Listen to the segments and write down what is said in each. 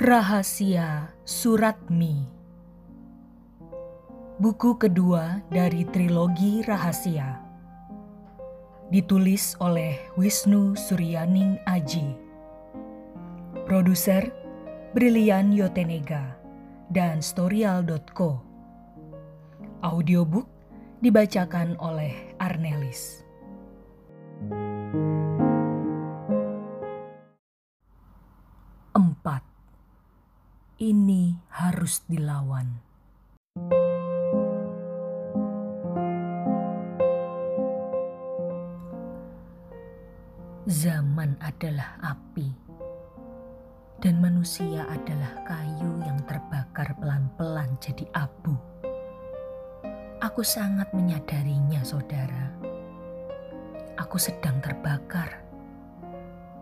Rahasia Surat Mi. Buku kedua dari trilogi Rahasia. Ditulis oleh Wisnu Suryaning Aji. Produser Brilian Yotenega dan Storyal.co Audiobook dibacakan oleh Arnelis. Ini harus dilawan. Zaman adalah api, dan manusia adalah kayu yang terbakar pelan-pelan jadi abu. Aku sangat menyadarinya, saudara. Aku sedang terbakar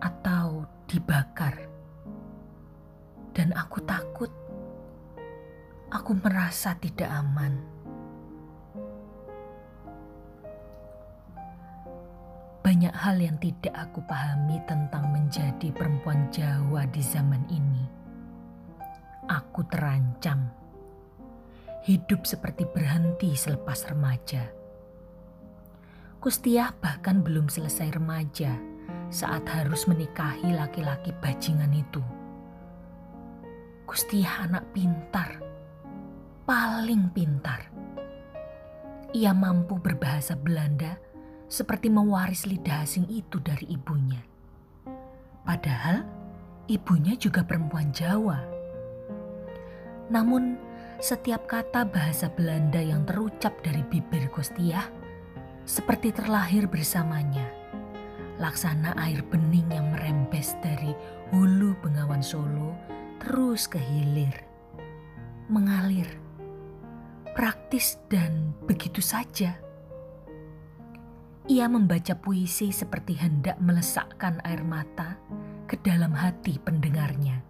atau dibakar dan aku takut. Aku merasa tidak aman. Banyak hal yang tidak aku pahami tentang menjadi perempuan Jawa di zaman ini. Aku terancam. Hidup seperti berhenti selepas remaja. Kustiah bahkan belum selesai remaja saat harus menikahi laki-laki bajingan itu. Kustiah anak pintar, paling pintar. Ia mampu berbahasa Belanda seperti mewaris lidah asing itu dari ibunya. Padahal ibunya juga perempuan Jawa. Namun setiap kata bahasa Belanda yang terucap dari bibir Kustiah seperti terlahir bersamanya. Laksana air bening yang merembes dari hulu Bengawan Solo terus ke hilir, mengalir, praktis dan begitu saja. Ia membaca puisi seperti hendak melesakkan air mata ke dalam hati pendengarnya.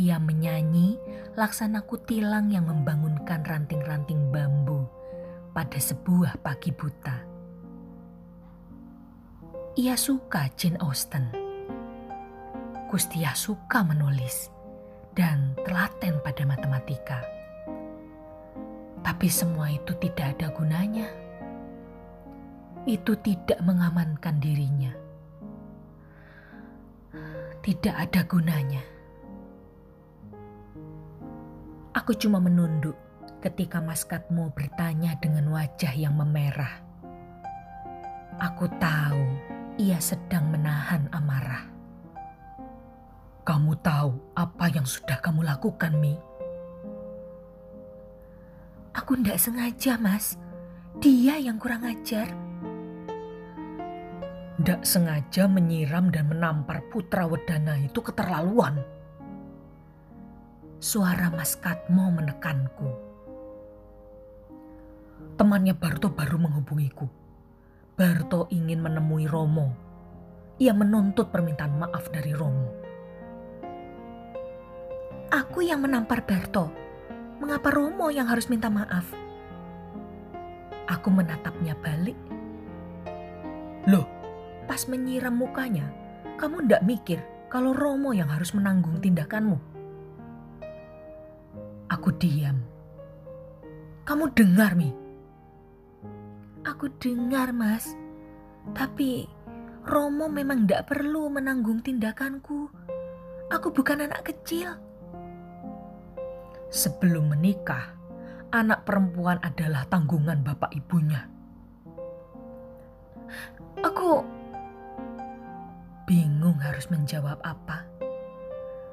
Ia menyanyi laksana kutilang yang membangunkan ranting-ranting bambu pada sebuah pagi buta. Ia suka Jane Austen Kustia suka menulis dan telaten pada matematika. Tapi semua itu tidak ada gunanya. Itu tidak mengamankan dirinya. Tidak ada gunanya. Aku cuma menunduk ketika Mas Katmo bertanya dengan wajah yang memerah. Aku tahu ia sedang menahan amarah. Kamu tahu apa yang sudah kamu lakukan, Mi? Aku tidak sengaja, Mas. Dia yang kurang ajar. Tidak sengaja menyiram dan menampar putra wedana itu keterlaluan. Suara Mas Katmo menekanku. Temannya Barto baru menghubungiku. Barto ingin menemui Romo. Ia menuntut permintaan maaf dari Romo. Aku yang menampar Berto. Mengapa Romo yang harus minta maaf? Aku menatapnya balik. Loh, pas menyiram mukanya, kamu ndak mikir kalau Romo yang harus menanggung tindakanmu? Aku diam. Kamu dengar, Mi? Aku dengar, Mas. Tapi Romo memang ndak perlu menanggung tindakanku. Aku bukan anak kecil. Sebelum menikah, anak perempuan adalah tanggungan bapak ibunya. Aku bingung harus menjawab apa.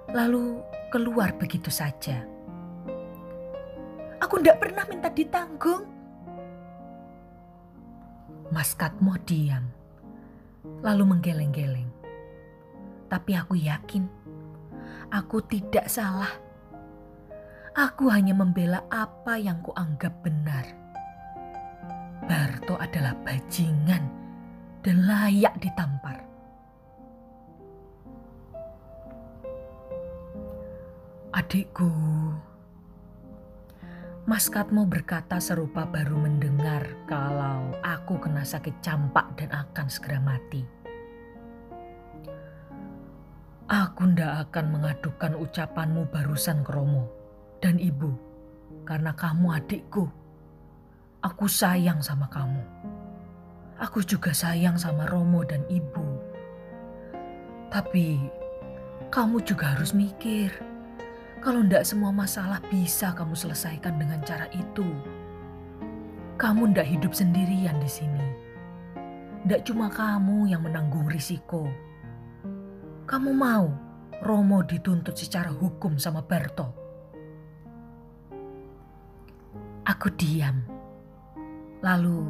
Lalu keluar begitu saja. Aku tidak pernah minta ditanggung. Mas Katmo diam, lalu menggeleng-geleng. Tapi aku yakin, aku tidak salah Aku hanya membela apa yang kuanggap benar. Barto adalah bajingan dan layak ditampar. Adikku, Mas Katmo berkata serupa baru mendengar kalau aku kena sakit campak dan akan segera mati. Aku ndak akan mengadukan ucapanmu barusan ke Romo dan ibu karena kamu adikku. Aku sayang sama kamu. Aku juga sayang sama Romo dan ibu. Tapi kamu juga harus mikir kalau ndak semua masalah bisa kamu selesaikan dengan cara itu. Kamu ndak hidup sendirian di sini. Ndak cuma kamu yang menanggung risiko kamu mau Romo dituntut secara hukum sama Barto? Aku diam, lalu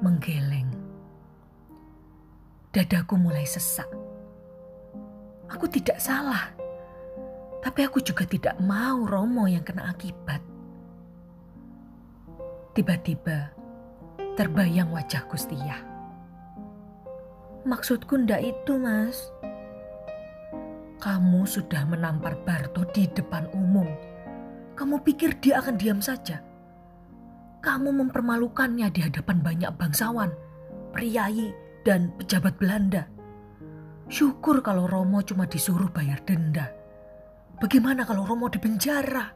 menggeleng. Dadaku mulai sesak. Aku tidak salah, tapi aku juga tidak mau Romo yang kena akibat. Tiba-tiba terbayang wajah Gustia. Maksudku ndak itu, Mas. Kamu sudah menampar Barto di depan umum. Kamu pikir dia akan diam saja? Kamu mempermalukannya di hadapan banyak bangsawan, priayi, dan pejabat Belanda. Syukur kalau Romo cuma disuruh bayar denda. Bagaimana kalau Romo dipenjara?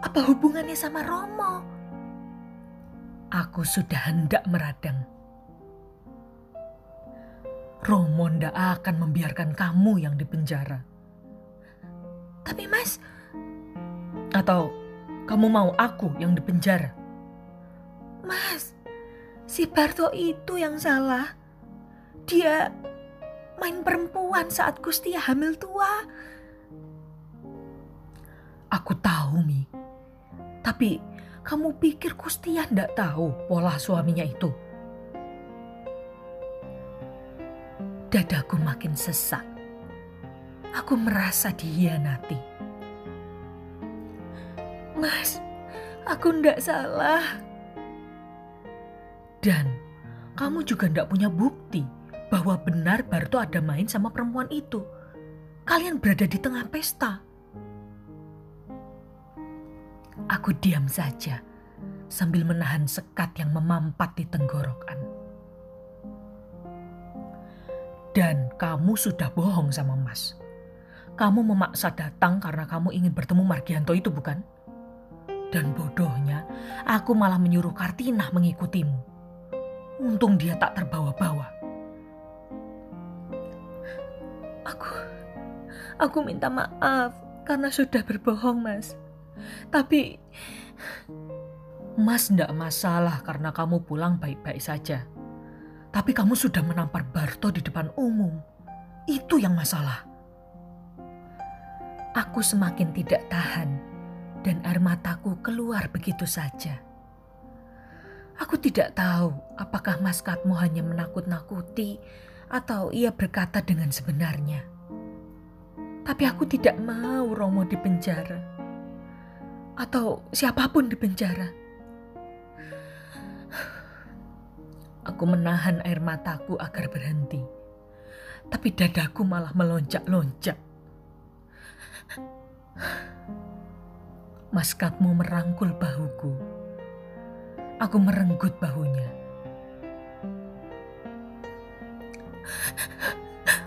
Apa hubungannya sama Romo? Aku sudah hendak meradang. Romo ndak akan membiarkan kamu yang dipenjara. Tapi mas... Atau kamu mau aku yang dipenjara? Mas, si Barto itu yang salah. Dia main perempuan saat Gustia hamil tua. Aku tahu, Mi. Tapi kamu pikir Kustia ndak tahu pola suaminya itu? Dadaku makin sesak. Aku merasa dihianati. Mas, aku ndak salah. Dan kamu juga ndak punya bukti bahwa benar Barto ada main sama perempuan itu. Kalian berada di tengah pesta. Aku diam saja sambil menahan sekat yang memampat di tenggorokan. Dan kamu sudah bohong sama Mas. Kamu memaksa datang karena kamu ingin bertemu Margianto itu bukan? Dan bodohnya, aku malah menyuruh Kartina mengikutimu. Untung dia tak terbawa-bawa. Aku, aku minta maaf karena sudah berbohong, Mas. Tapi, Mas ndak masalah karena kamu pulang baik-baik saja. Tapi kamu sudah menampar Barto di depan umum. Itu yang masalah. Aku semakin tidak tahan dan air mataku keluar begitu saja. Aku tidak tahu apakah Mas Katmo hanya menakut-nakuti atau ia berkata dengan sebenarnya. Tapi aku tidak mau Romo dipenjara. Atau siapa pun dipenjara. Aku menahan air mataku agar berhenti. Tapi dadaku malah melonjak-lonjak. Maskatmu merangkul bahuku. Aku merenggut bahunya.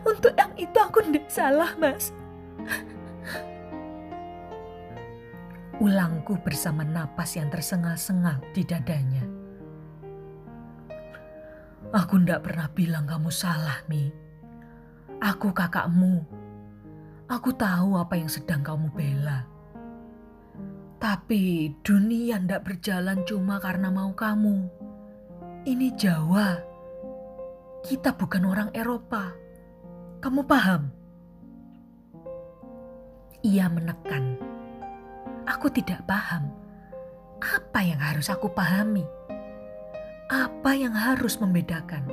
Untuk yang itu aku tidak salah, Mas. Ulangku bersama napas yang tersengal-sengal di dadanya. Aku ndak pernah bilang kamu salah, Mi. Aku kakakmu. Aku tahu apa yang sedang kamu bela. Tapi dunia ndak berjalan cuma karena mau kamu. Ini Jawa. Kita bukan orang Eropa. Kamu paham? Ia menekan. Aku tidak paham. Apa yang harus aku pahami? Apa yang harus membedakan?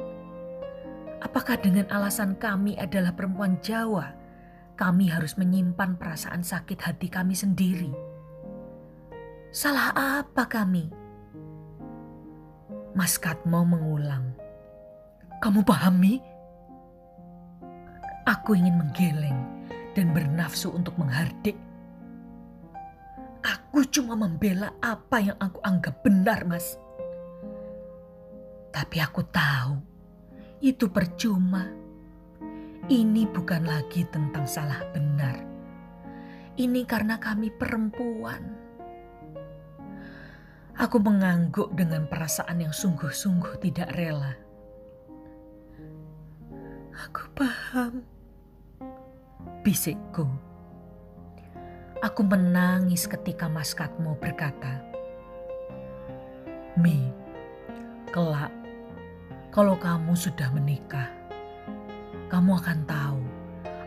Apakah dengan alasan kami adalah perempuan Jawa, kami harus menyimpan perasaan sakit hati kami sendiri? Salah apa kami? Mas Katmo mengulang. Kamu pahami? Aku ingin menggeleng dan bernafsu untuk menghardik. Aku cuma membela apa yang aku anggap benar, Mas. Tapi aku tahu itu percuma. Ini bukan lagi tentang salah benar. Ini karena kami perempuan. Aku mengangguk dengan perasaan yang sungguh-sungguh tidak rela. Aku paham. Bisikku. Aku menangis ketika Mas Katmo berkata, Mi, kelak kalau kamu sudah menikah, kamu akan tahu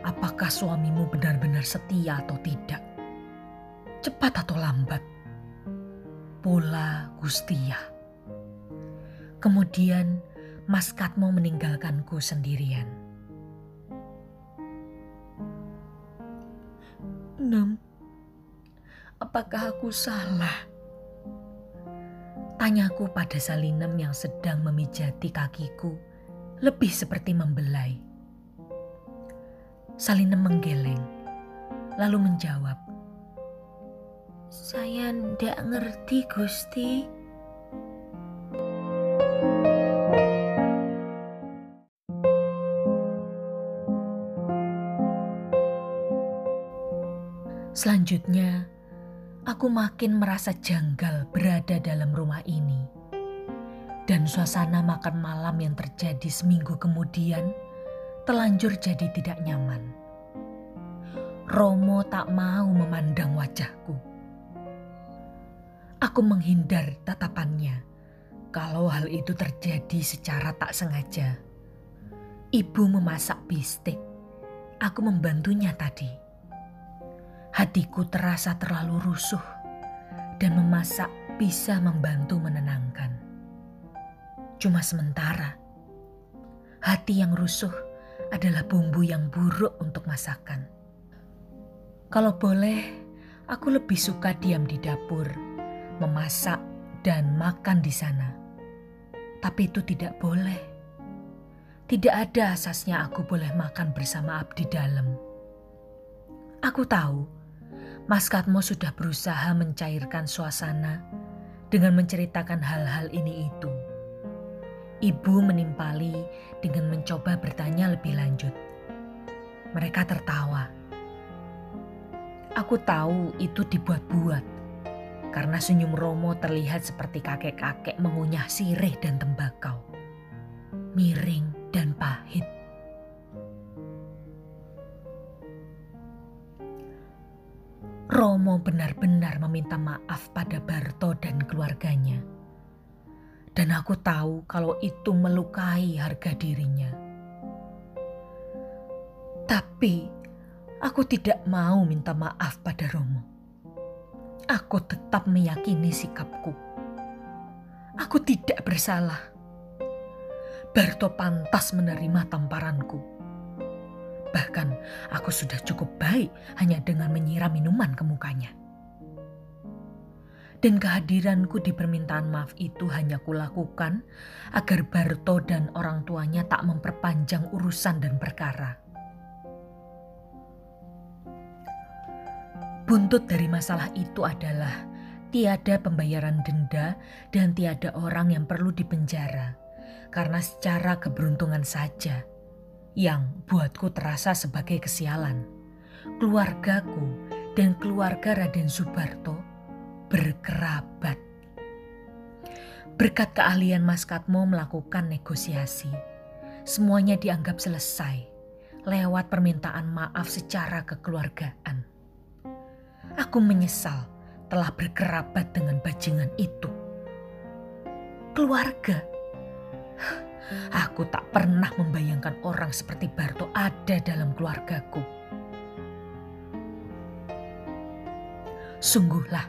apakah suamimu benar-benar setia atau tidak. Cepat atau lambat. Pola Gustia. Kemudian Mas Katmo meninggalkanku sendirian. Nem, apakah aku salah? Tanyaku pada Salinem yang sedang memijati kakiku, lebih seperti membelai. Salinem menggeleng, lalu menjawab, Saya ndak ngerti, Gusti. Selanjutnya, aku makin merasa janggal berada dalam rumah ini. Dan suasana makan malam yang terjadi seminggu kemudian telanjur jadi tidak nyaman. Romo tak mau memandang wajahku. Aku menghindar tatapannya kalau hal itu terjadi secara tak sengaja. Ibu memasak bistik. Aku membantunya tadi. Hatiku terasa terlalu rusuh dan memasak bisa membantu menenangkan. Cuma sementara, hati yang rusuh adalah bumbu yang buruk untuk masakan. Kalau boleh, aku lebih suka diam di dapur, memasak dan makan di sana. Tapi itu tidak boleh. Tidak ada asasnya aku boleh makan bersama abdi dalam. Aku tahu Mas Katmo sudah berusaha mencairkan suasana dengan menceritakan hal-hal ini itu. Ibu menimpali dengan mencoba bertanya lebih lanjut. Mereka tertawa. Aku tahu itu dibuat-buat karena senyum Romo terlihat seperti kakek-kakek mengunyah sirih dan tembakau. Miring dan pahit. Romo benar-benar meminta maaf pada Barto dan keluarganya. Dan aku tahu kalau itu melukai harga dirinya. Tapi aku tidak mau minta maaf pada Romo. Aku tetap meyakini sikapku. Aku tidak bersalah. Barto pantas menerima tamparanku Bahkan aku sudah cukup baik hanya dengan menyiram minuman ke mukanya. Dan kehadiranku di permintaan maaf itu hanya kulakukan agar Barto dan orang tuanya tak memperpanjang urusan dan perkara. Buntut dari masalah itu adalah tiada pembayaran denda dan tiada orang yang perlu dipenjara karena secara keberuntungan saja yang buatku terasa sebagai kesialan. Keluargaku dan keluarga Raden Subarto berkerabat. Berkat keahlian Mas Katmo melakukan negosiasi, semuanya dianggap selesai lewat permintaan maaf secara kekeluargaan. Aku menyesal telah berkerabat dengan bajingan itu. Keluarga Aku tak pernah membayangkan orang seperti Barto ada dalam keluargaku. Sungguhlah,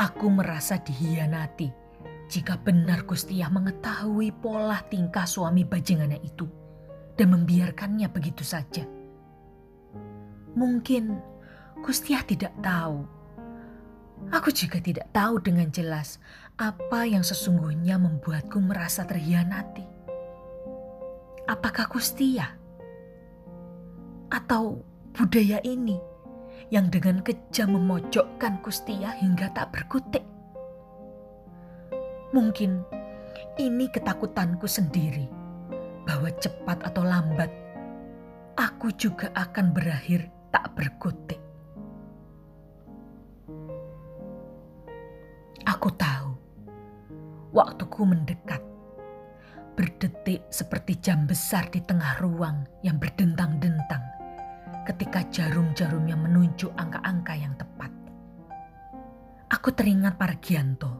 aku merasa dihianati jika benar Gustiah mengetahui pola tingkah suami bajingannya itu dan membiarkannya begitu saja. Mungkin Gustiah tidak tahu. Aku juga tidak tahu dengan jelas apa yang sesungguhnya membuatku merasa terhianati. Apakah Kustia? Atau budaya ini yang dengan kejam memojokkan Kustia hingga tak berkutik? Mungkin ini ketakutanku sendiri bahwa cepat atau lambat aku juga akan berakhir tak berkutik. Aku tahu waktuku mendekat, berdetik seperti jam besar di tengah ruang yang berdentang-dentang ketika jarum-jarumnya menunjuk angka-angka yang tepat. Aku teringat Pargianto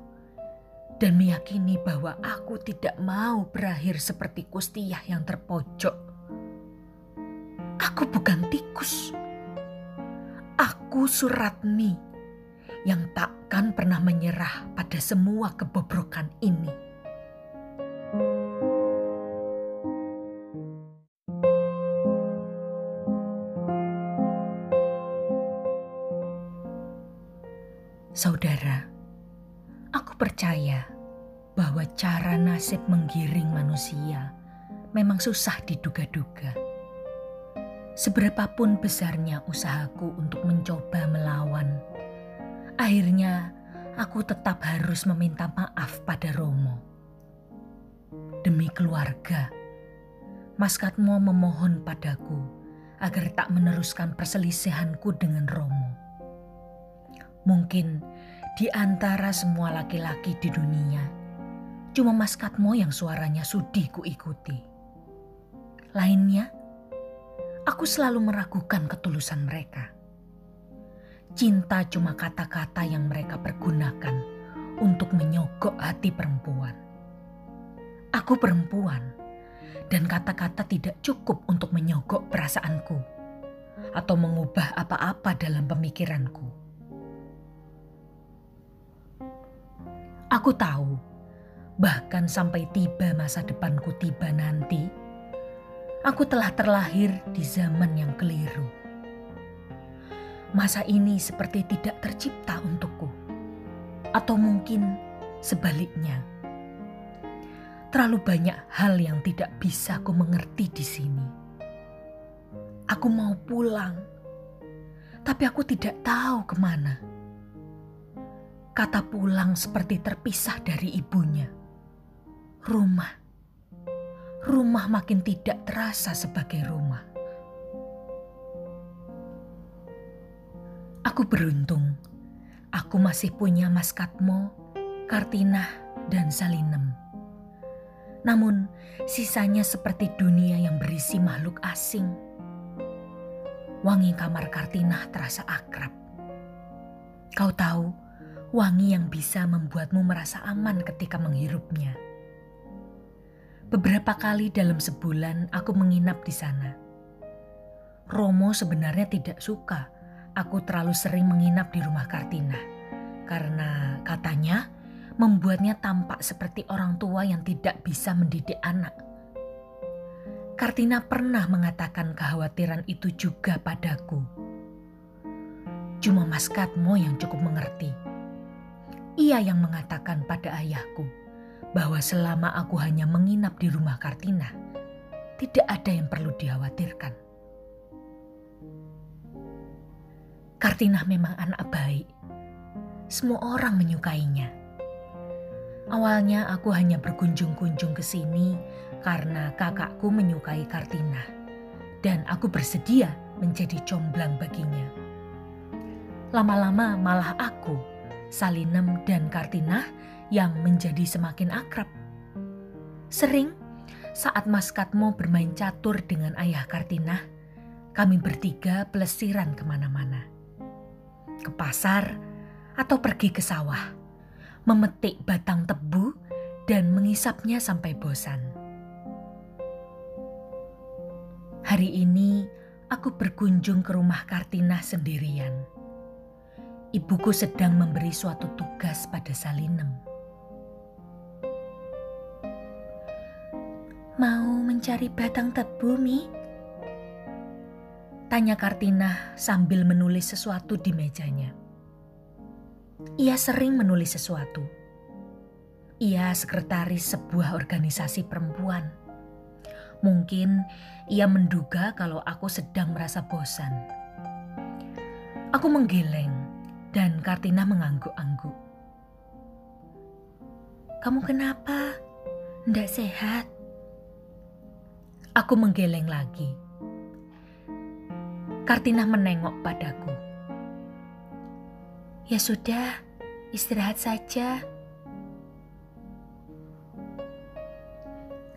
dan meyakini bahwa aku tidak mau berakhir seperti Kustiyah yang terpojok. Aku bukan tikus. Aku Suratmi yang takkan pernah menyerah pada semua kebobrokan ini. Saudara, aku percaya bahwa cara nasib menggiring manusia memang susah diduga-duga. Seberapapun besarnya usahaku untuk mencoba melawan, akhirnya aku tetap harus meminta maaf pada Romo. Demi keluarga, Mas Katmo memohon padaku agar tak meneruskan perselisihanku dengan Romo Mungkin di antara semua laki-laki di dunia, cuma Mas Katmo yang suaranya sudi ku ikuti. Lainnya, aku selalu meragukan ketulusan mereka. Cinta cuma kata-kata yang mereka pergunakan untuk menyogok hati perempuan. Aku perempuan, dan kata-kata tidak cukup untuk menyogok perasaanku atau mengubah apa-apa dalam pemikiranku Aku tahu, bahkan sampai tiba masa depanku tiba nanti, aku telah terlahir di zaman yang keliru. Masa ini seperti tidak tercipta untukku, atau mungkin sebaliknya. Terlalu banyak hal yang tidak bisa ku mengerti di sini. Aku mau pulang, tapi aku tidak tahu ke mana Kata pulang seperti terpisah dari ibunya. Rumah. Rumah makin tidak terasa sebagai rumah. Aku beruntung. Aku masih punya Mas Katmo, Kartinah, dan Salinem. Namun, sisanya seperti dunia yang berisi makhluk asing. Wangi kamar Kartinah terasa akrab. Kau tahu, wangi yang bisa membuatmu merasa aman ketika menghirupnya. Beberapa kali dalam sebulan aku menginap di sana. Romo sebenarnya tidak suka aku terlalu sering menginap di rumah Kartina karena katanya membuatnya tampak seperti orang tua yang tidak bisa mendidik anak. Kartina pernah mengatakan kekhawatiran itu juga padaku. Cuma Mas Katmo yang cukup mengerti ia yang mengatakan pada ayahku bahwa selama aku hanya menginap di rumah Kartina, tidak ada yang perlu dikhawatirkan. Kartina memang anak baik. Semua orang menyukainya. Awalnya aku hanya berkunjung-kunjung ke sini karena kakakku menyukai Kartina dan aku bersedia menjadi comblang baginya. Lama-lama malah aku Salinem dan Kartinah yang menjadi semakin akrab. Sering saat Mas Katmo bermain catur dengan ayah Kartinah, kami bertiga pelesiran ke mana-mana. Ke pasar atau pergi ke sawah, memetik batang tebu dan mengisapnya sampai bosan. Hari ini aku berkunjung ke rumah Kartinah sendirian ibuku sedang memberi suatu tugas pada Salinem. Mau mencari batang tebu, Mi? Tanya Kartina sambil menulis sesuatu di mejanya. Ia sering menulis sesuatu. Ia sekretaris sebuah organisasi perempuan. Mungkin ia menduga kalau aku sedang merasa bosan. Aku menggeleng dan Kartina mengangguk-angguk. Kamu kenapa? Ndak sehat? Aku menggeleng lagi. Kartina menengok padaku. Ya sudah, istirahat saja.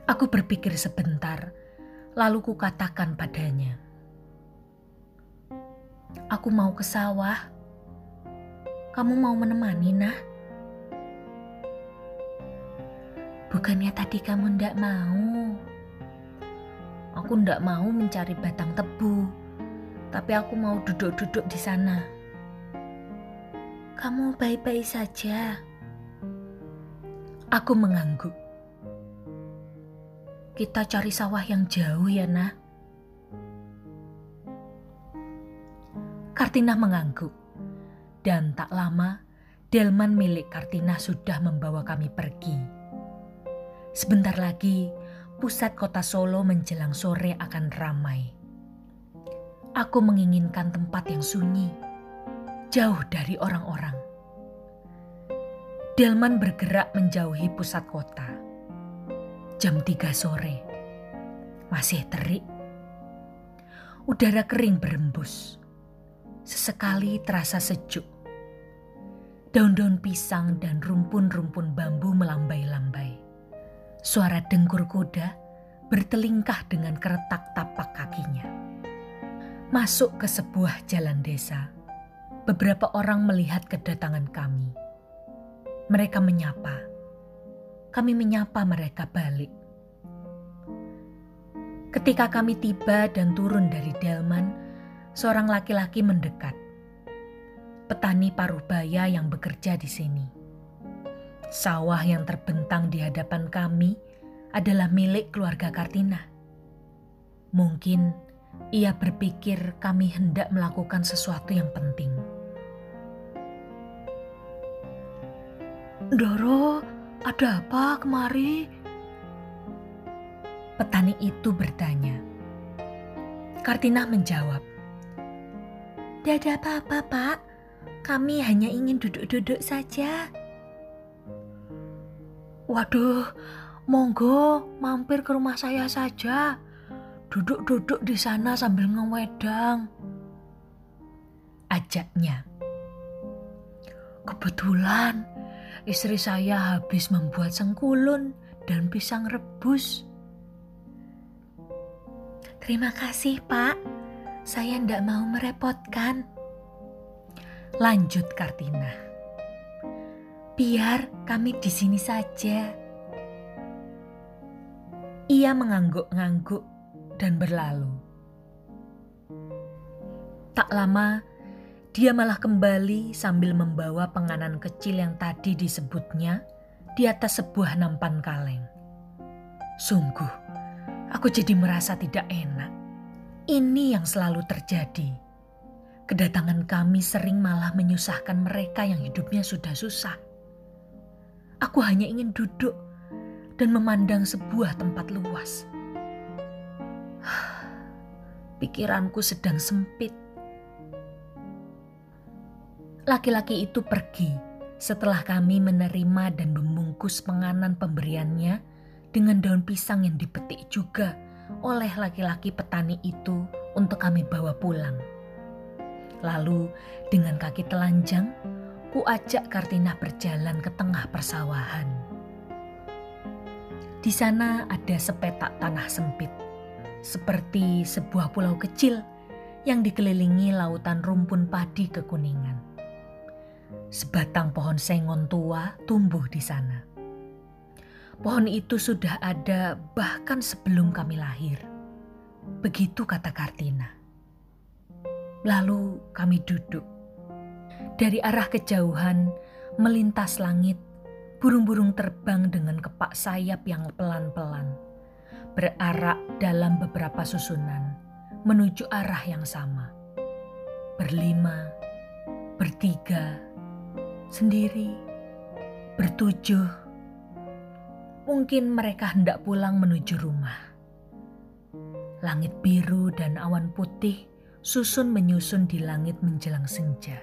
Aku berpikir sebentar, lalu kukatakan padanya. Aku mau ke sawah. Kamu mau menemani, nah? Bukannya tadi kamu ndak mau? Aku ndak mau mencari batang tebu, tapi aku mau duduk-duduk di sana. Kamu baik-baik saja. Aku mengangguk. Kita cari sawah yang jauh ya, Nah. Kartina mengangguk. Dan tak lama, delman milik Kartina sudah membawa kami pergi. Sebentar lagi, pusat kota Solo menjelang sore akan ramai. Aku menginginkan tempat yang sunyi jauh dari orang-orang. Delman bergerak menjauhi pusat kota. Jam 3 sore. Masih terik. Udara kering berembus. Sesekali terasa sejuk. Daun-daun pisang dan rumpun-rumpun bambu melambai-lambai. Suara dengkur kuda bertelingkah dengan keretak tapak kakinya. Masuk ke sebuah jalan desa beberapa orang melihat kedatangan kami. Mereka menyapa. Kami menyapa mereka balik. Ketika kami tiba dan turun dari delman, seorang laki-laki mendekat. Petani paruh baya yang bekerja di sini. Sawah yang terbentang di hadapan kami adalah milik keluarga Kartina. Mungkin ia berpikir kami hendak melakukan sesuatu yang penting. Doro, ada apa kemari? Petani itu bertanya. Kartina menjawab. Tidak ada apa-apa, Pak. Kami hanya ingin duduk-duduk saja. Waduh, monggo mampir ke rumah saya saja. Duduk-duduk di sana sambil ngewedang. Ajaknya. Kebetulan istri saya habis membuat sengkulun dan pisang rebus. Terima kasih, Pak. Saya tidak mau merepotkan. Lanjut Kartina. Biar kami di sini saja. Ia mengangguk-ngangguk dan berlalu. Tak lama, dia malah kembali sambil membawa penganan kecil yang tadi disebutnya di atas sebuah nampan kaleng. Sungguh, aku jadi merasa tidak enak. Ini yang selalu terjadi. Kedatangan kami sering malah menyusahkan mereka yang hidupnya sudah susah. Aku hanya ingin duduk dan memandang sebuah tempat luas. Pikiranku sedang sempit Laki-laki itu pergi setelah kami menerima dan membungkus penganan pemberiannya dengan daun pisang yang dipetik juga oleh laki-laki petani itu untuk kami bawa pulang. Lalu dengan kaki telanjang, ku ajak Kartina berjalan ke tengah persawahan. Di sana ada sepetak tanah sempit, seperti sebuah pulau kecil yang dikelilingi lautan rumpun padi kekuningan. Sebatang pohon sengon tua tumbuh di sana. Pohon itu sudah ada bahkan sebelum kami lahir. Begitu kata Kartina. Lalu kami duduk. Dari arah kejauhan, melintas langit, burung-burung terbang dengan kepak sayap yang pelan-pelan. Berarak dalam beberapa susunan, menuju arah yang sama. Berlima, bertiga, sendiri, bertujuh. Mungkin mereka hendak pulang menuju rumah. Langit biru dan awan putih susun menyusun di langit menjelang senja.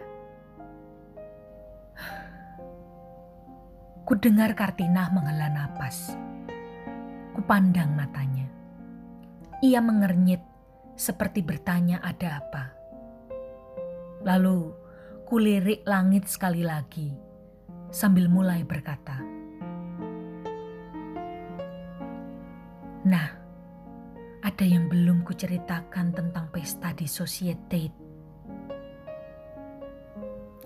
Kudengar Kartina menghela napas. Kupandang matanya. Ia mengernyit seperti bertanya ada apa. Lalu kulirik langit sekali lagi sambil mulai berkata, Nah, ada yang belum kuceritakan tentang pesta di Societe.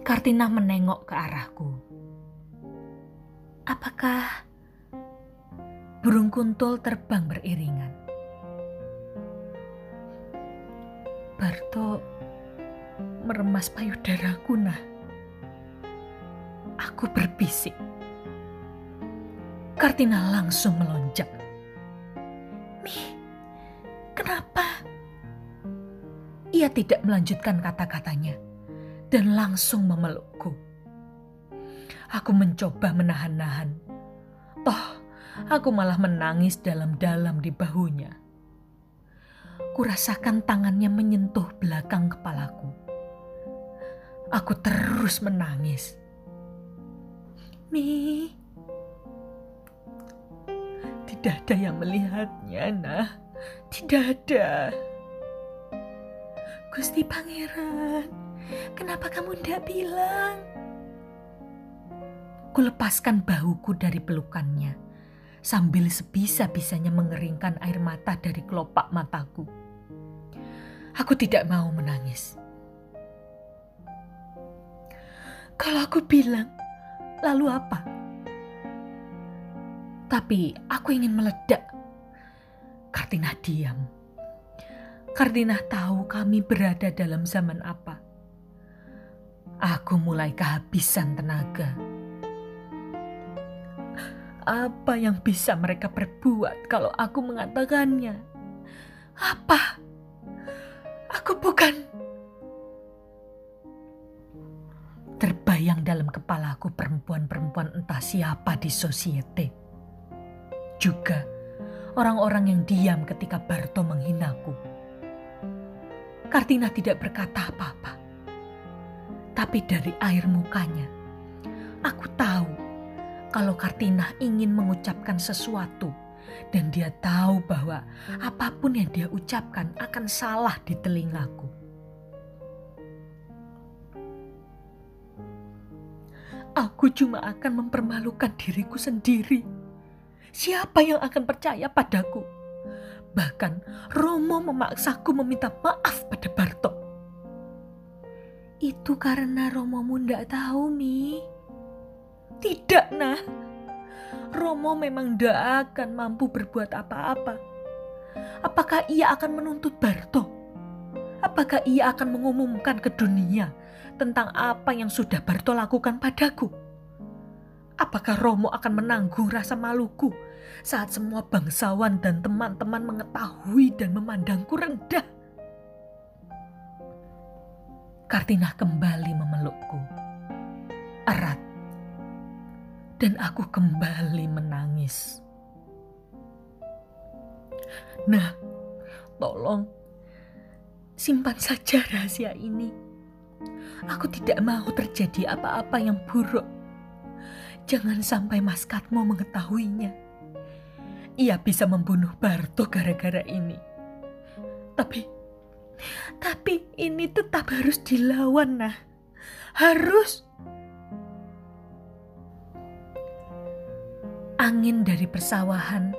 Kartina menengok ke arahku. Apakah burung kuntul terbang beriringan? Barto meremas payudaraku nah. Aku berbisik. Kartina langsung melonjak. Mi, kenapa? Ia tidak melanjutkan kata-katanya dan langsung memelukku. Aku mencoba menahan-nahan. Toh, aku malah menangis dalam-dalam di bahunya. Kurasakan tangannya menyentuh belakang kepalaku. Aku terus menangis. Mi, tidak ada yang melihatnya, nah. Tidak ada. Gusti Pangeran, kenapa kamu tidak bilang? Kulepaskan bahuku dari pelukannya, sambil sebisa-bisanya mengeringkan air mata dari kelopak mataku. Aku tidak mau menangis. Kalau aku bilang, Lalu apa? Tapi aku ingin meledak. Kartina diam. Kartina tahu kami berada dalam zaman apa. Aku mulai kehabisan tenaga. Apa yang bisa mereka perbuat kalau aku mengatakannya? Apa? Aku bukan Terbayang dalam kepalaku perempuan-perempuan entah siapa di sosiete. Juga orang-orang yang diam ketika Barto menghinaku. Kartina tidak berkata apa-apa. Tapi dari air mukanya, aku tahu kalau Kartina ingin mengucapkan sesuatu dan dia tahu bahwa apa pun yang dia ucapkan akan salah di telingaku. aku cuma akan mempermalukan diriku sendiri. Siapa yang akan percaya padaku? Bahkan Romo memaksaku meminta maaf pada Bartok. Itu karena Romomu ndak tahu, Mi. Tidak, nah. Romo memang ndak akan mampu berbuat apa-apa. Apakah ia akan menuntut Bartok? Apakah ia akan mengumumkan ke dunia tentang apa yang sudah Barto lakukan padaku? Apakah Romo akan menanggung rasa maluku saat semua bangsawan dan teman-teman mengetahui dan memandangku rendah? Kartina kembali memelukku. Erat. Dan aku kembali menangis. Nah, tolong simpan saja rahasia ini Aku tidak mau terjadi apa-apa yang buruk. Jangan sampai Mas Katmo mengetahuinya. Ia bisa membunuh Barto gara-gara ini. Tapi, tapi ini tetap harus dilawan, nah. Harus. Angin dari persawahan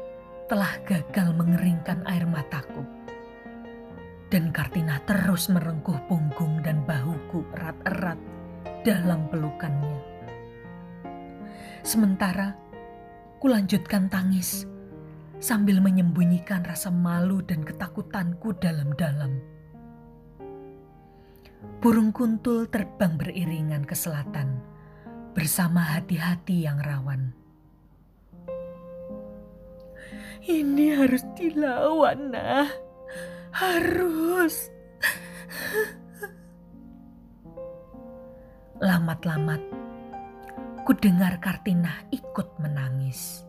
telah gagal mengeringkan air mataku dan Kartina terus merengkuh punggung dan bahuku erat-erat dalam pelukannya. Sementara kulanjutkan tangis sambil menyembunyikan rasa malu dan ketakutanku dalam-dalam. Burung kuntul terbang beriringan ke selatan bersama hati-hati yang rawan. Ini harus dilawan, nah. Harus. Lamat-lamat, ku dengar Kartina ikut menangis.